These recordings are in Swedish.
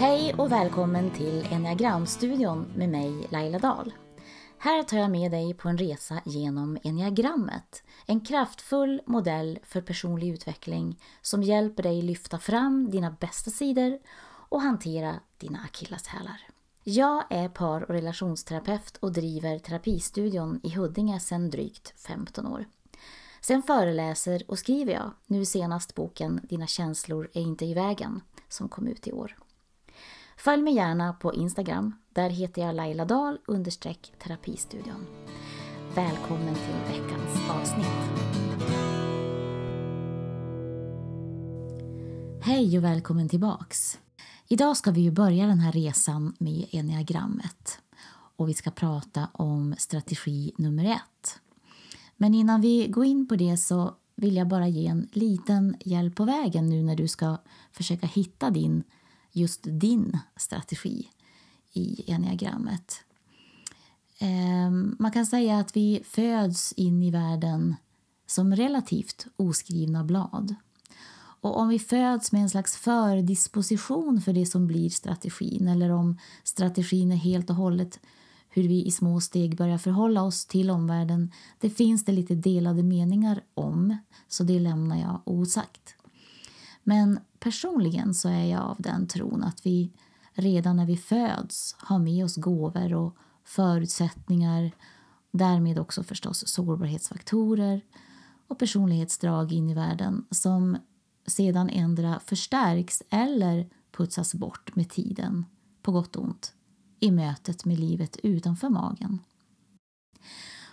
Hej och välkommen till Enneagramstudion med mig Laila Dahl. Här tar jag med dig på en resa genom enneagrammet. En kraftfull modell för personlig utveckling som hjälper dig lyfta fram dina bästa sidor och hantera dina akilleshälar. Jag är par och relationsterapeut och driver terapistudion i Huddinge sedan drygt 15 år. Sen föreläser och skriver jag, nu senast boken Dina känslor är inte i vägen, som kom ut i år. Följ mig gärna på Instagram. Där heter jag Laila Dahl understreck terapistudion. Välkommen till veckans avsnitt. Hej och välkommen tillbaks. Idag ska vi ju börja den här resan med enneagrammet och vi ska prata om strategi nummer ett. Men innan vi går in på det så vill jag bara ge en liten hjälp på vägen nu när du ska försöka hitta din just din strategi i enneagrammet. Ehm, man kan säga att vi föds in i världen som relativt oskrivna blad. Och om vi föds med en slags fördisposition för det som blir strategin eller om strategin är helt och hållet hur vi i små steg börjar förhålla oss till omvärlden, det finns det lite delade meningar om, så det lämnar jag osagt. Men personligen så är jag av den tron att vi redan när vi föds har med oss gåvor och förutsättningar, därmed också förstås sårbarhetsfaktorer och personlighetsdrag in i världen som sedan ändra förstärks eller putsas bort med tiden, på gott och ont, i mötet med livet utanför magen.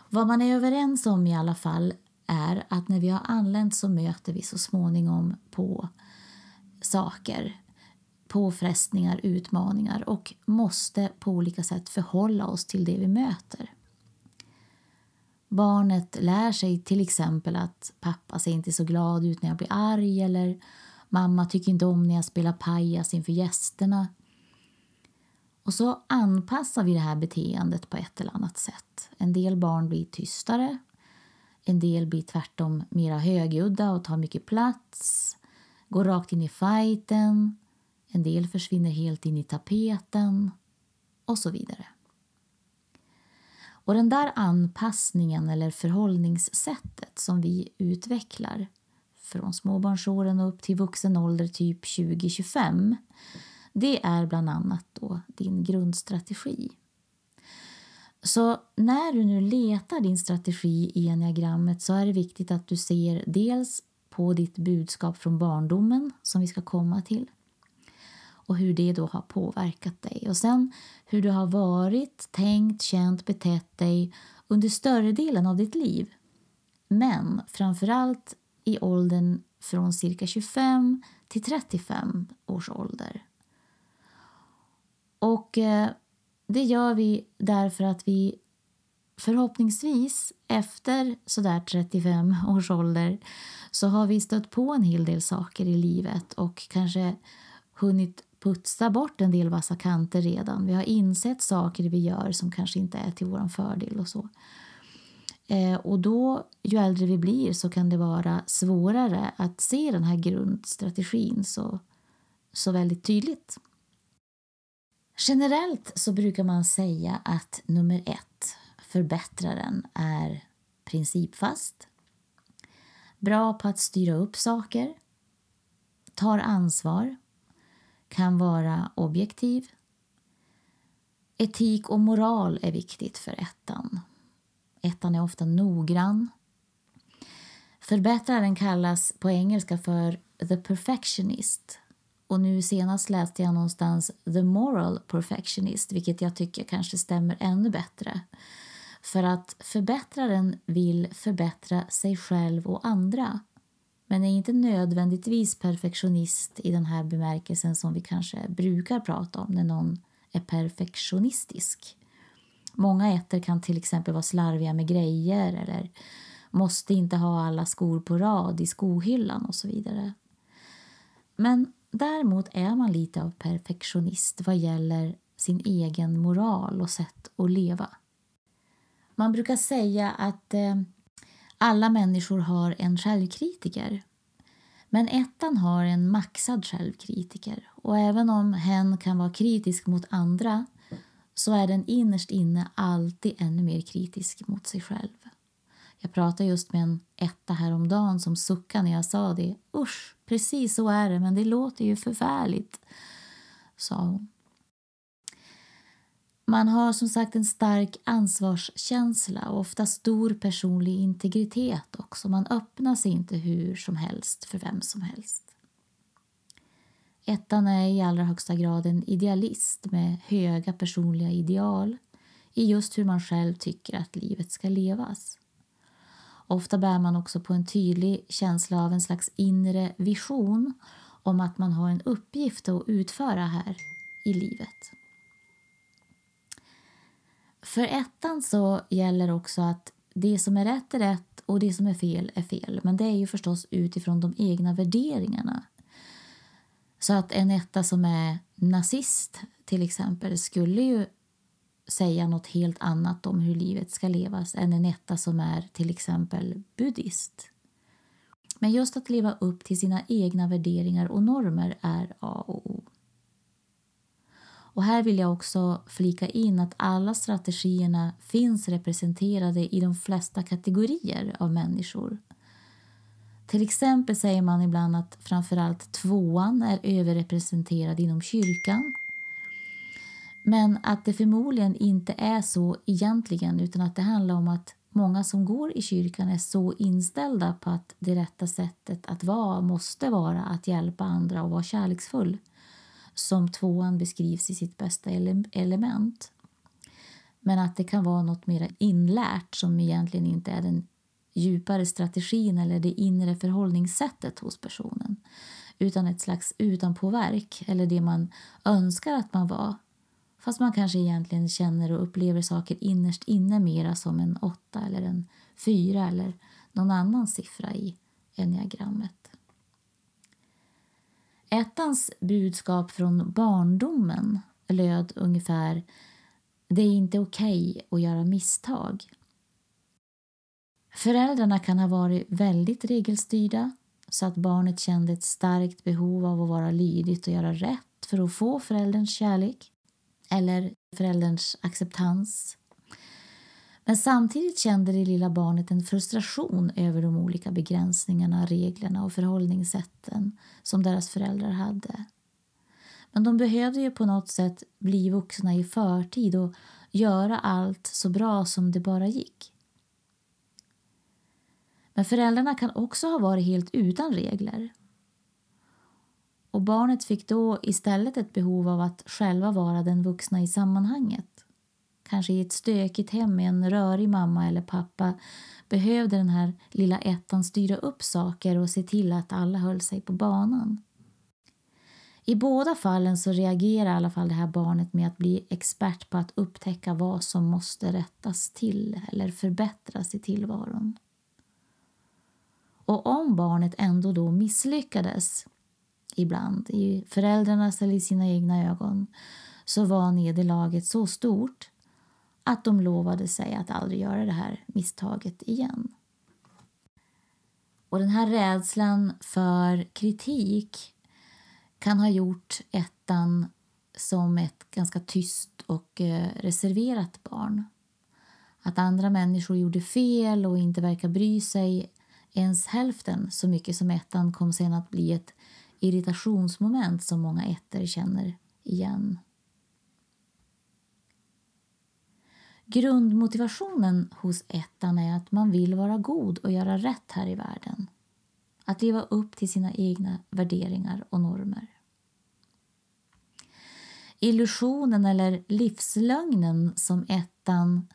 Vad man är överens om i alla fall är att när vi har anlänt så möter vi så småningom på saker, påfrestningar, utmaningar och måste på olika sätt förhålla oss till det vi möter. Barnet lär sig till exempel att pappa ser inte så glad ut när jag blir arg eller mamma tycker inte om när jag spelar pajas inför gästerna. Och så anpassar vi det här beteendet på ett eller annat sätt. En del barn blir tystare, en del blir tvärtom mera högljudda och tar mycket plats går rakt in i fighten, en del försvinner helt in i tapeten och så vidare. Och den där anpassningen eller förhållningssättet som vi utvecklar från småbarnsåren och upp till vuxen ålder, typ 20-25, det är bland annat då din grundstrategi. Så när du nu letar din strategi i enneagrammet så är det viktigt att du ser dels på ditt budskap från barndomen som vi ska komma till och hur det då har påverkat dig. Och sen hur du har varit, tänkt, känt, betett dig under större delen av ditt liv. Men framförallt i åldern från cirka 25 till 35 års ålder. Och eh, det gör vi därför att vi förhoppningsvis efter sådär 35 års ålder så har vi stött på en hel del saker i livet och kanske hunnit putsa bort en del vassa kanter redan. Vi har insett saker vi gör som kanske inte är till vår fördel och så. Eh, och då, ju äldre vi blir, så kan det vara svårare att se den här grundstrategin så, så väldigt tydligt. Generellt så brukar man säga att nummer ett, förbättraren, är principfast, bra på att styra upp saker, tar ansvar, kan vara objektiv. Etik och moral är viktigt för ettan. Ettan är ofta noggrann. Förbättraren kallas på engelska för the perfectionist. Och nu senast läste jag någonstans the moral perfectionist, vilket jag tycker kanske stämmer ännu bättre. För att förbättraren vill förbättra sig själv och andra men är inte nödvändigtvis perfektionist i den här bemärkelsen som vi kanske brukar prata om när någon är perfektionistisk. Många äter kan till exempel vara slarviga med grejer eller måste inte ha alla skor på rad i skohyllan och så vidare. Men däremot är man lite av perfektionist vad gäller sin egen moral och sätt att leva. Man brukar säga att eh, alla människor har en självkritiker. Men ettan har en maxad självkritiker och även om hen kan vara kritisk mot andra så är den innerst inne alltid ännu mer kritisk mot sig själv. Jag pratade just med en etta häromdagen som suckade när jag sa det. Usch, precis så är det, men det låter ju förfärligt, sa hon. Man har som sagt en stark ansvarskänsla och ofta stor personlig integritet också. Man öppnar sig inte hur som helst för vem som helst. Ettan är i allra högsta grad en idealist med höga personliga ideal i just hur man själv tycker att livet ska levas. Ofta bär man också på en tydlig känsla av en slags inre vision om att man har en uppgift att utföra här i livet. För ettan så gäller också att det som är rätt är rätt och det som är fel är fel. Men det är ju förstås utifrån de egna värderingarna. Så att en etta som är nazist till exempel skulle ju säga något helt annat om hur livet ska levas än en etta som är till exempel buddhist. Men just att leva upp till sina egna värderingar och normer är A och O. Och här vill jag också flika in att alla strategierna finns representerade i de flesta kategorier av människor. Till exempel säger man ibland att framförallt tvåan är överrepresenterad inom kyrkan. Men att det förmodligen inte är så egentligen utan att det handlar om att många som går i kyrkan är så inställda på att det rätta sättet att vara måste vara att hjälpa andra och vara kärleksfull som tvåan beskrivs i sitt bästa element. Men att det kan vara något mer inlärt som egentligen inte är den djupare strategin eller det inre förhållningssättet hos personen utan ett slags utanpåverk eller det man önskar att man var fast man kanske egentligen känner och upplever saker innerst inne mera som en åtta eller en fyra eller någon annan siffra i enneagrammet. Ettans budskap från barndomen löd ungefär det är inte okej okay att göra misstag. Föräldrarna kan ha varit väldigt regelstyrda så att barnet kände ett starkt behov av att vara lydigt och göra rätt för att få förälderns kärlek eller förälderns acceptans. Men samtidigt kände det lilla barnet en frustration över de olika begränsningarna, reglerna och förhållningssätten som deras föräldrar hade. Men de behövde ju på något sätt bli vuxna i förtid och göra allt så bra som det bara gick. Men föräldrarna kan också ha varit helt utan regler. Och barnet fick då istället ett behov av att själva vara den vuxna i sammanhanget. Kanske i ett stökigt hem med en rörig mamma eller pappa behövde den här lilla ettan styra upp saker och se till att alla höll sig på banan. I båda fallen så reagerar i alla fall det här barnet med att bli expert på att upptäcka vad som måste rättas till eller förbättras i tillvaron. Och om barnet ändå då misslyckades ibland i föräldrarnas eller i sina egna ögon så var nederlaget så stort att de lovade sig att aldrig göra det här misstaget igen. Och den här rädslan för kritik kan ha gjort ettan som ett ganska tyst och eh, reserverat barn. Att andra människor gjorde fel och inte verkar bry sig ens hälften så mycket som ettan kom sen att bli ett irritationsmoment som många ettor känner igen. Grundmotivationen hos ettan är att man vill vara god och göra rätt här i världen. Att leva upp till sina egna värderingar och normer. Illusionen eller livslögnen som ettan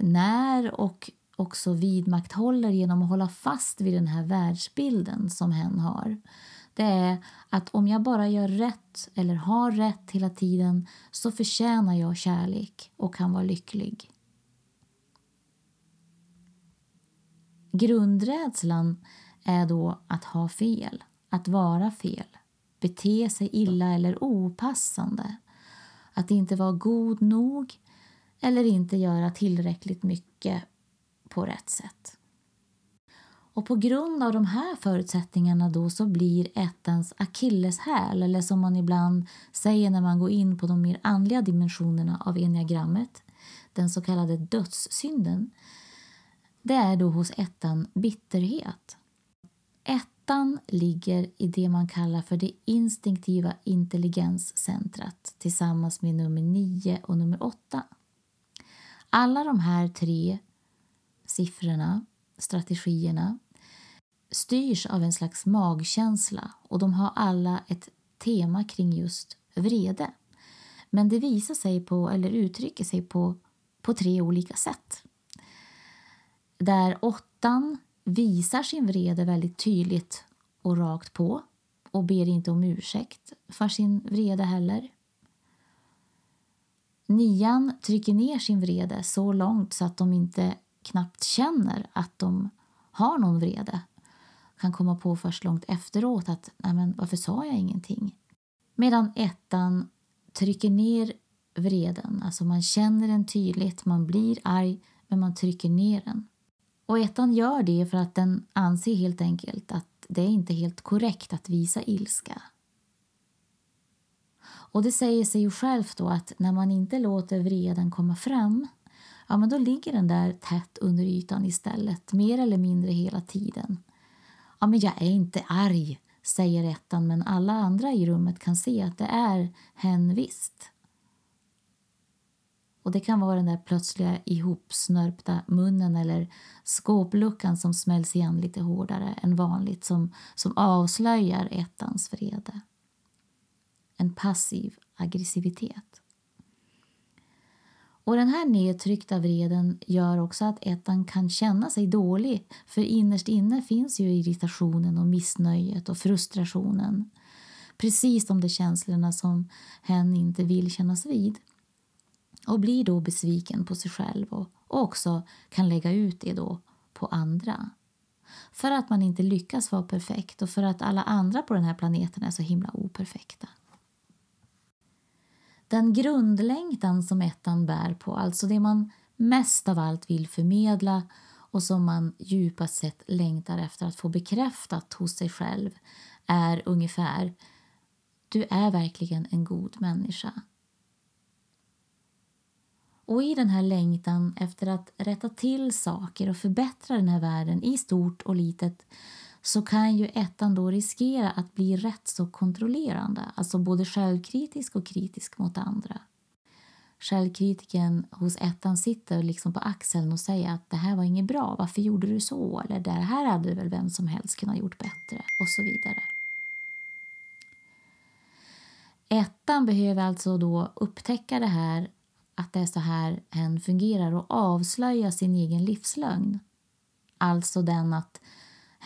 när och också vidmakthåller genom att hålla fast vid den här världsbilden som hen har. Det är att om jag bara gör rätt eller har rätt hela tiden så förtjänar jag kärlek och kan vara lycklig. Grundrädslan är då att ha fel, att vara fel, bete sig illa eller opassande, att inte vara god nog eller inte göra tillräckligt mycket på rätt sätt. Och på grund av de här förutsättningarna då så blir ettens akilleshäl, eller som man ibland säger när man går in på de mer andliga dimensionerna av enneagrammet, den så kallade dödssynden, det är då hos ettan bitterhet. Ettan ligger i det man kallar för det instinktiva intelligenscentrat tillsammans med nummer 9 och nummer 8. Alla de här tre siffrorna, strategierna, styrs av en slags magkänsla och de har alla ett tema kring just vrede. Men det visar sig på, eller uttrycker sig på, på tre olika sätt. Där åttan visar sin vrede väldigt tydligt och rakt på och ber inte om ursäkt för sin vrede heller. Nian trycker ner sin vrede så långt så att de inte knappt känner att de har någon vrede. Kan komma på först långt efteråt att Nej, men varför sa jag ingenting? Medan ettan trycker ner vreden, alltså man känner den tydligt, man blir arg men man trycker ner den. Och ettan gör det för att den anser helt enkelt att det är inte helt korrekt att visa ilska. Och det säger sig ju självt då att när man inte låter vreden komma fram ja, men då ligger den där tätt under ytan istället, mer eller mindre hela tiden. Ja, men jag är inte arg, säger ettan, men alla andra i rummet kan se att det är hen visst. Och Det kan vara den där plötsliga ihopsnörpta munnen eller skåpluckan som smälls igen lite hårdare än vanligt som, som avslöjar ettans vrede. En passiv aggressivitet. Och Den här nedtryckta vreden gör också att ettan kan känna sig dålig för innerst inne finns ju irritationen och missnöjet och frustrationen. Precis de där känslorna som hen inte vill kännas vid och blir då besviken på sig själv och, också kan lägga ut det då på andra. För att man inte lyckas vara perfekt och för att alla andra på den här planeten är så himla operfekta. Den grundlängtan som ettan bär på, alltså det man mest av allt vill förmedla och som man djupast sett längtar efter att få bekräftat hos sig själv är ungefär Du är verkligen en god människa. Och i den här längtan efter att rätta till saker och förbättra den här världen i stort och litet så kan ju ettan då riskera att bli rätt så kontrollerande, alltså både självkritisk och kritisk mot andra. Självkritiken hos ettan sitter liksom på axeln och säger att det här var inget bra, varför gjorde du så? Eller det här hade väl vem som helst kunnat gjort bättre? Och så vidare. Ettan behöver alltså då upptäcka det här att det är så här hen fungerar och avslöja sin egen livslögn. Alltså den att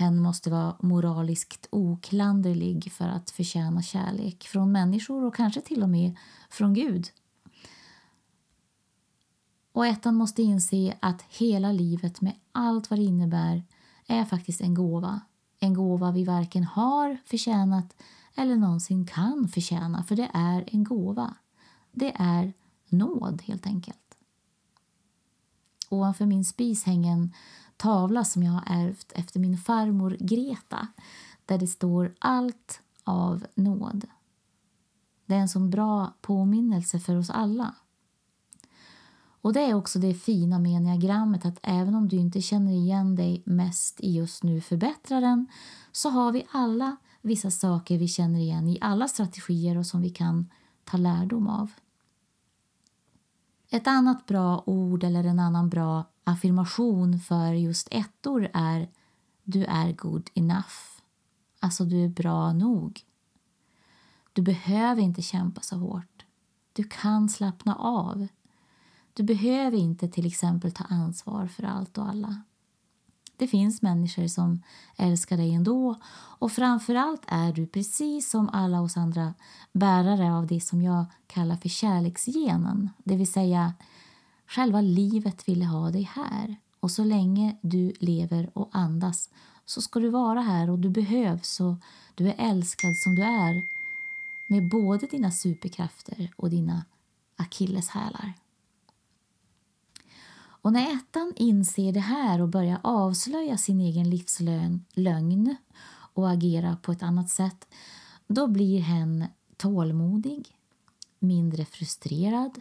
hen måste vara moraliskt oklanderlig för att förtjäna kärlek från människor och kanske till och med från Gud. Och ettan måste inse att hela livet med allt vad det innebär är faktiskt en gåva. En gåva vi varken har förtjänat eller någonsin kan förtjäna, för det är en gåva. Det är nåd, helt enkelt. Ovanför min spis hänger en tavla som jag har ärvt efter min farmor Greta där det står allt av nåd. Det är en sån bra påminnelse för oss alla. Och Det är också det fina med enneagrammet att även om du inte känner igen dig mest i just nu förbättraren så har vi alla vissa saker vi känner igen i alla strategier och som vi kan ta lärdom av. Ett annat bra ord eller en annan bra affirmation för just ettor är du är good enough. Alltså, du är bra nog. Du behöver inte kämpa så hårt. Du kan slappna av. Du behöver inte till exempel ta ansvar för allt och alla. Det finns människor som älskar dig ändå och framförallt är du precis som alla oss andra bärare av det som jag kallar för kärleksgenen. Det vill säga, själva livet ville ha dig här och så länge du lever och andas så ska du vara här och du behövs och du är älskad som du är med både dina superkrafter och dina akilleshälar. Och när ettan inser det här och börjar avslöja sin egen livslögn och agera på ett annat sätt, då blir hen tålmodig, mindre frustrerad,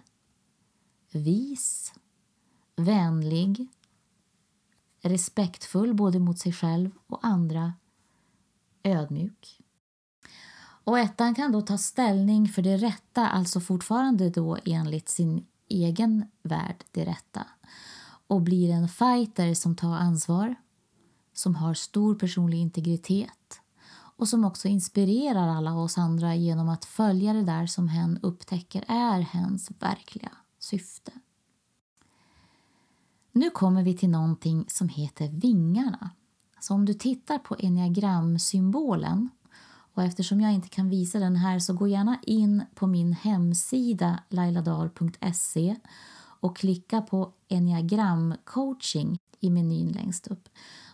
vis, vänlig, respektfull både mot sig själv och andra, ödmjuk. Och ettan kan då ta ställning för det rätta, alltså fortfarande då enligt sin egen värld det rätta och blir en fighter som tar ansvar, som har stor personlig integritet och som också inspirerar alla oss andra genom att följa det där som hen upptäcker är hens verkliga syfte. Nu kommer vi till någonting som heter vingarna. Så om du tittar på enneagramsymbolen och eftersom jag inte kan visa den här så gå gärna in på min hemsida lailadal.se och klicka på enneagramcoaching i menyn längst upp.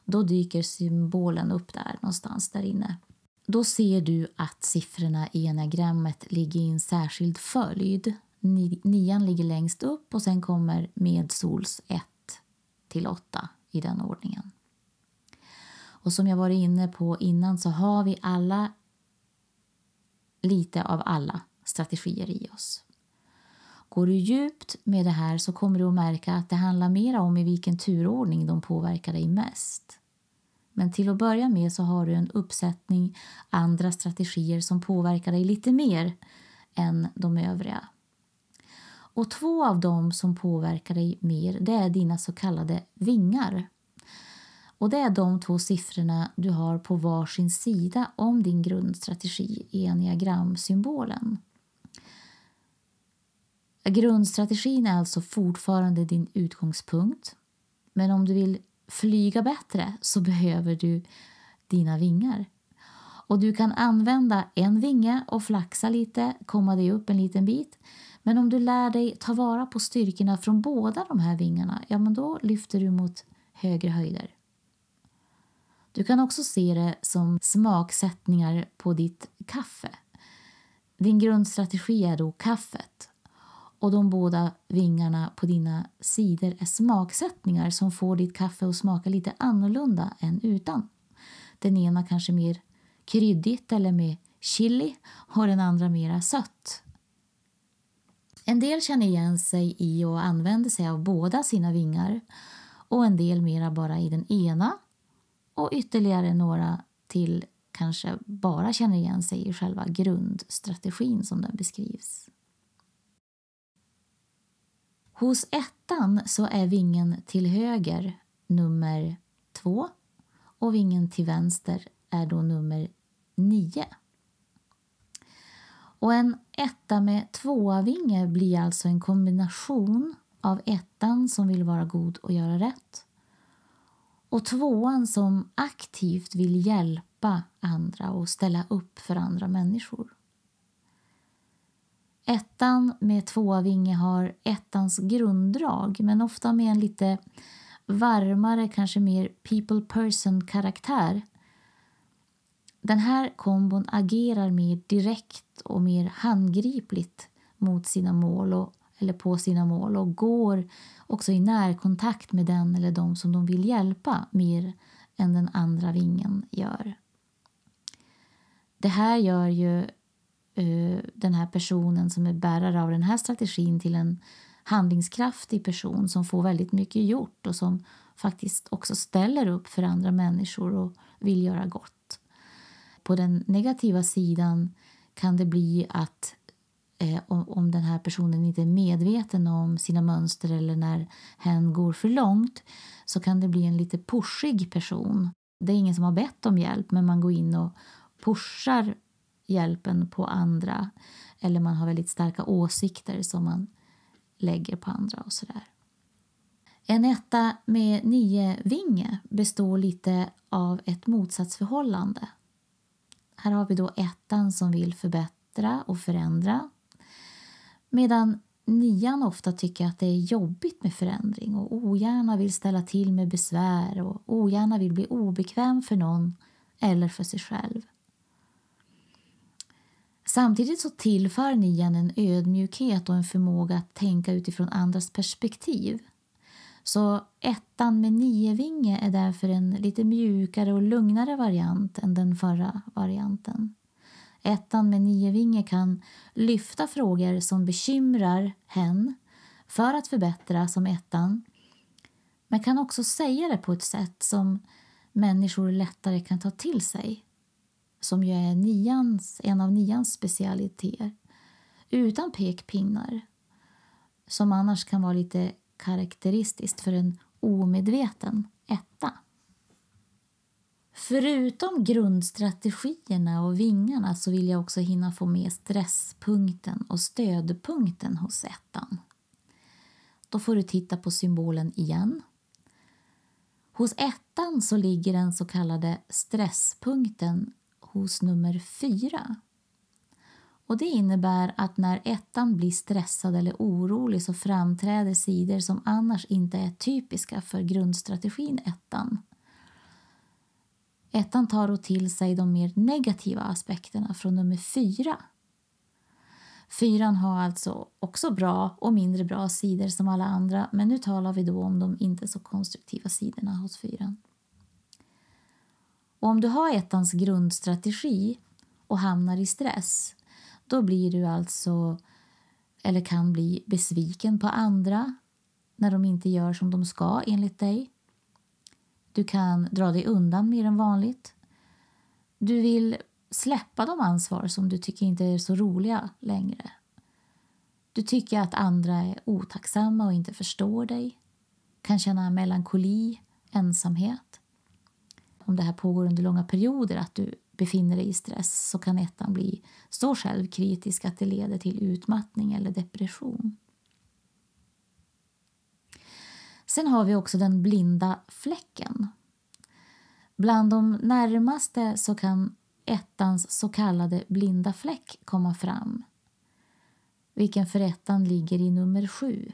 Då dyker symbolen upp där någonstans där inne. Då ser du att siffrorna i enneagrammet ligger i en särskild följd. Nian ligger längst upp och sen kommer medsols 1 till 8 i den ordningen. Och som jag varit inne på innan så har vi alla lite av alla strategier i oss. Går du djupt med det här så kommer du att märka att det handlar mer om i vilken turordning de påverkar dig mest. Men till att börja med så har du en uppsättning andra strategier som påverkar dig lite mer än de övriga. Och två av dem som påverkar dig mer det är dina så kallade vingar. Och det är de två siffrorna du har på varsin sida om din grundstrategi i enneagramsymbolen. Grundstrategin är alltså fortfarande din utgångspunkt. Men om du vill flyga bättre så behöver du dina vingar. Och Du kan använda en vinge och flaxa lite, komma dig upp en liten bit. Men om du lär dig ta vara på styrkorna från båda de här vingarna, ja men då lyfter du mot högre höjder. Du kan också se det som smaksättningar på ditt kaffe. Din grundstrategi är då kaffet och de båda vingarna på dina sidor är smaksättningar som får ditt kaffe att smaka lite annorlunda än utan. Den ena kanske mer kryddigt eller med chili och den andra mera sött. En del känner igen sig i och använder sig av båda sina vingar och en del mera bara i den ena och ytterligare några till kanske bara känner igen sig i själva grundstrategin som den beskrivs. Hos ettan så är vingen till höger nummer två och vingen till vänster är då nummer nio. Och en etta med tvåavinge blir alltså en kombination av ettan som vill vara god och göra rätt och tvåan som aktivt vill hjälpa andra och ställa upp för andra människor. Ettan med tvåavinge har ettans grunddrag men ofta med en lite varmare, kanske mer people person-karaktär. Den här kombon agerar mer direkt och mer handgripligt mot sina mål och, eller på sina mål och går också i närkontakt med den eller de som de vill hjälpa mer än den andra vingen gör. Det här gör ju uh, den här personen som är bärare av den här strategin till en handlingskraftig person som får väldigt mycket gjort och som faktiskt också ställer upp för andra människor och vill göra gott. På den negativa sidan kan det bli att eh, om, om den här personen inte är medveten om sina mönster eller när hen går för långt så kan det bli en lite pushig person. Det är ingen som har bett om hjälp men man går in och pushar hjälpen på andra eller man har väldigt starka åsikter som man lägger på andra och sådär. En etta med nio vinge består lite av ett motsatsförhållande. Här har vi då ettan som vill förbättra och förändra Medan nian ofta tycker att det är jobbigt med förändring och ogärna vill ställa till med besvär och ogärna vill bli obekväm för någon eller för sig själv. Samtidigt så tillför nian en ödmjukhet och en förmåga att tänka utifrån andras perspektiv. Så ettan med niovinge är därför en lite mjukare och lugnare variant än den förra varianten. Ettan med nio vingar kan lyfta frågor som bekymrar hen för att förbättra som ettan men kan också säga det på ett sätt som människor lättare kan ta till sig som ju är nians, en av nians specialiteter utan pekpinnar som annars kan vara lite karaktäristiskt för en omedveten etta. Förutom grundstrategierna och vingarna så vill jag också hinna få med stresspunkten och stödpunkten hos ettan. Då får du titta på symbolen igen. Hos ettan så ligger den så kallade stresspunkten hos nummer fyra. Och Det innebär att när ettan blir stressad eller orolig så framträder sidor som annars inte är typiska för grundstrategin ettan. Ettan tar då till sig de mer negativa aspekterna från nummer fyra. Fyran har alltså också bra och mindre bra sidor som alla andra men nu talar vi då om de inte så konstruktiva sidorna hos fyran. Och om du har ettans grundstrategi och hamnar i stress då blir du alltså, eller kan bli, besviken på andra när de inte gör som de ska enligt dig. Du kan dra dig undan mer än vanligt. Du vill släppa de ansvar som du tycker inte är så roliga längre. Du tycker att andra är otacksamma och inte förstår dig. Kan känna melankoli, ensamhet. Om det här pågår under långa perioder, att du befinner dig i stress så kan ettan bli så självkritisk att det leder till utmattning eller depression. Sen har vi också den blinda fläcken. Bland de närmaste så kan ettans så kallade blinda fläck komma fram vilken för ettan ligger i nummer sju.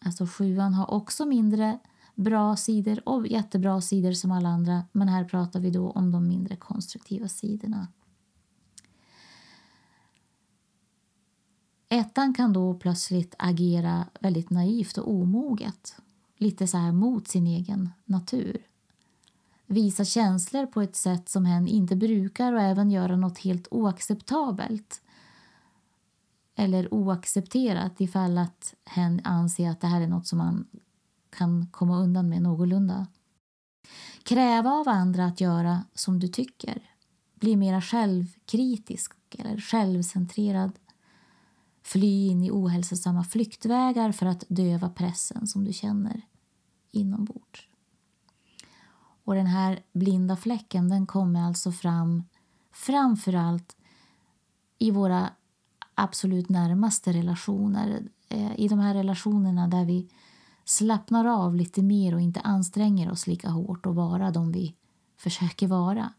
Alltså sjuan har också mindre bra sidor och jättebra sidor som alla andra men här pratar vi då om de mindre konstruktiva sidorna. Ettan kan då plötsligt agera väldigt naivt och omoget, lite så här mot sin egen natur. Visa känslor på ett sätt som hen inte brukar och även göra något helt oacceptabelt eller oaccepterat ifall att hen anser att det här är något som man kan komma undan med någorlunda. Kräva av andra att göra som du tycker. Bli mera självkritisk eller självcentrerad. Fly in i ohälsosamma flyktvägar för att döva pressen som du känner inombords. Och den här blinda fläcken den kommer alltså fram framför allt i våra absolut närmaste relationer. Eh, I de här relationerna där vi slappnar av lite mer och inte anstränger oss lika hårt och vara de vi försöker vara.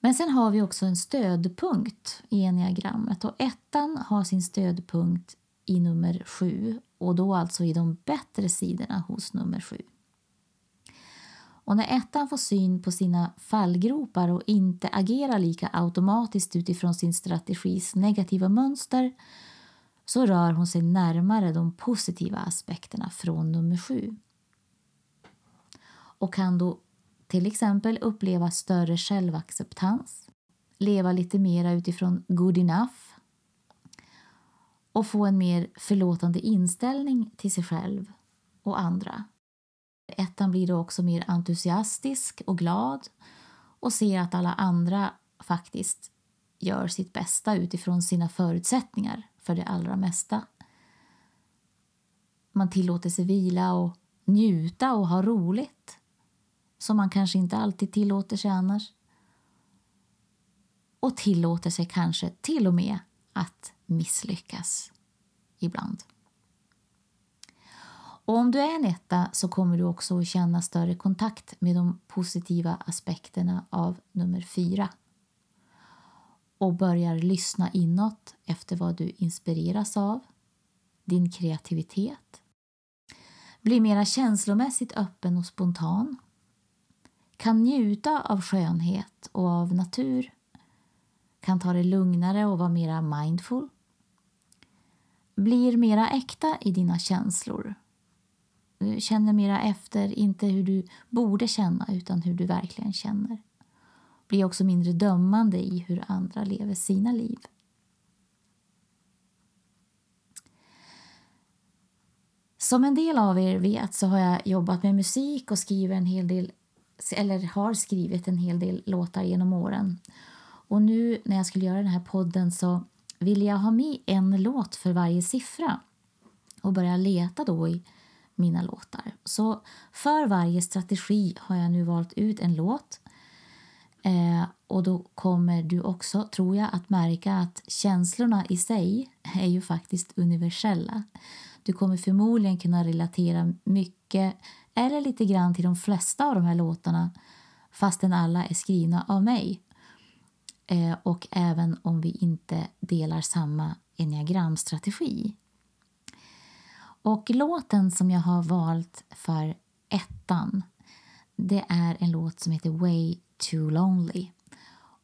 Men sen har vi också en stödpunkt i enneagrammet och ettan har sin stödpunkt i nummer sju och då alltså i de bättre sidorna hos nummer sju. Och när ettan får syn på sina fallgropar och inte agerar lika automatiskt utifrån sin strategis negativa mönster så rör hon sig närmare de positiva aspekterna från nummer sju. Och kan då till exempel uppleva större självacceptans, leva lite mera utifrån good enough och få en mer förlåtande inställning till sig själv och andra. Ettan blir då också mer entusiastisk och glad och ser att alla andra faktiskt gör sitt bästa utifrån sina förutsättningar för det allra mesta. Man tillåter sig vila och njuta och ha roligt som man kanske inte alltid tillåter sig annars. Och tillåter sig kanske till och med att misslyckas ibland. Och om du är en etta så kommer du också att känna större kontakt med de positiva aspekterna av nummer fyra och börjar lyssna inåt efter vad du inspireras av, din kreativitet. Blir mera känslomässigt öppen och spontan. Kan njuta av skönhet och av natur. Kan ta det lugnare och vara mera mindful blir mera äkta i dina känslor. Du känner mera efter, inte hur du borde känna, utan hur du verkligen känner. Blir också mindre dömande i hur andra lever sina liv. Som en del av er vet så har jag jobbat med musik och skriver en hel del, eller har skrivit en hel del låtar genom åren. Och nu när jag skulle göra den här podden så ville jag ha med en låt för varje siffra och börja leta då i mina låtar. Så för varje strategi har jag nu valt ut en låt eh, och då kommer du också, tror jag, att märka att känslorna i sig är ju faktiskt universella. Du kommer förmodligen kunna relatera mycket eller lite grann till de flesta av de här låtarna fastän alla är skrivna av mig. Eh, och även om vi inte delar samma enneagramstrategi. Och låten som jag har valt för ettan det är en låt som heter Way Too Lonely.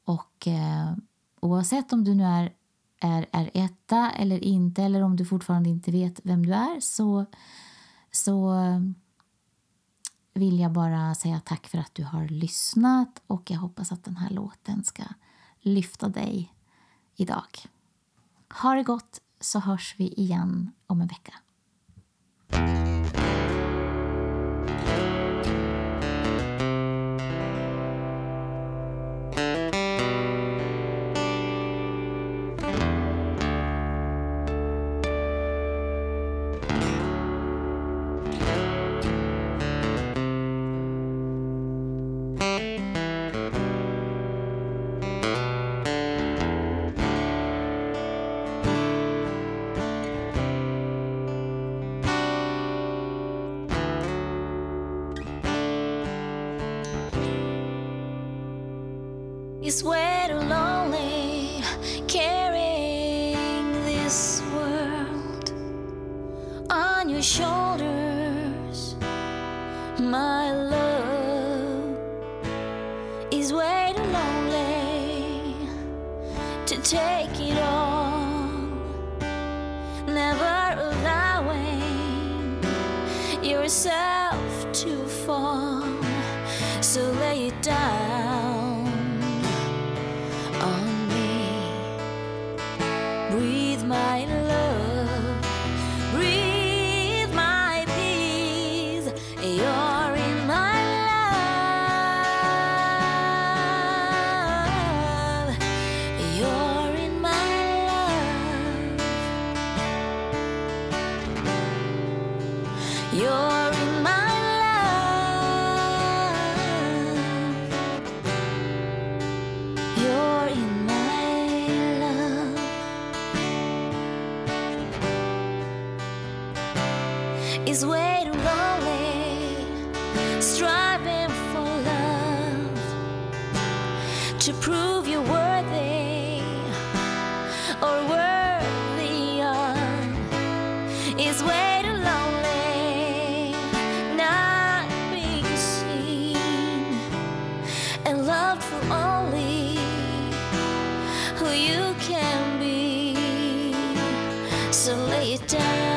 Och eh, oavsett om du nu är, är, är etta eller inte eller om du fortfarande inte vet vem du är så, så vill jag bara säga tack för att du har lyssnat och jag hoppas att den här låten ska lyfta dig idag. Ha det gott så hörs vi igen om en vecka. Fall. So lay it down. So lay it down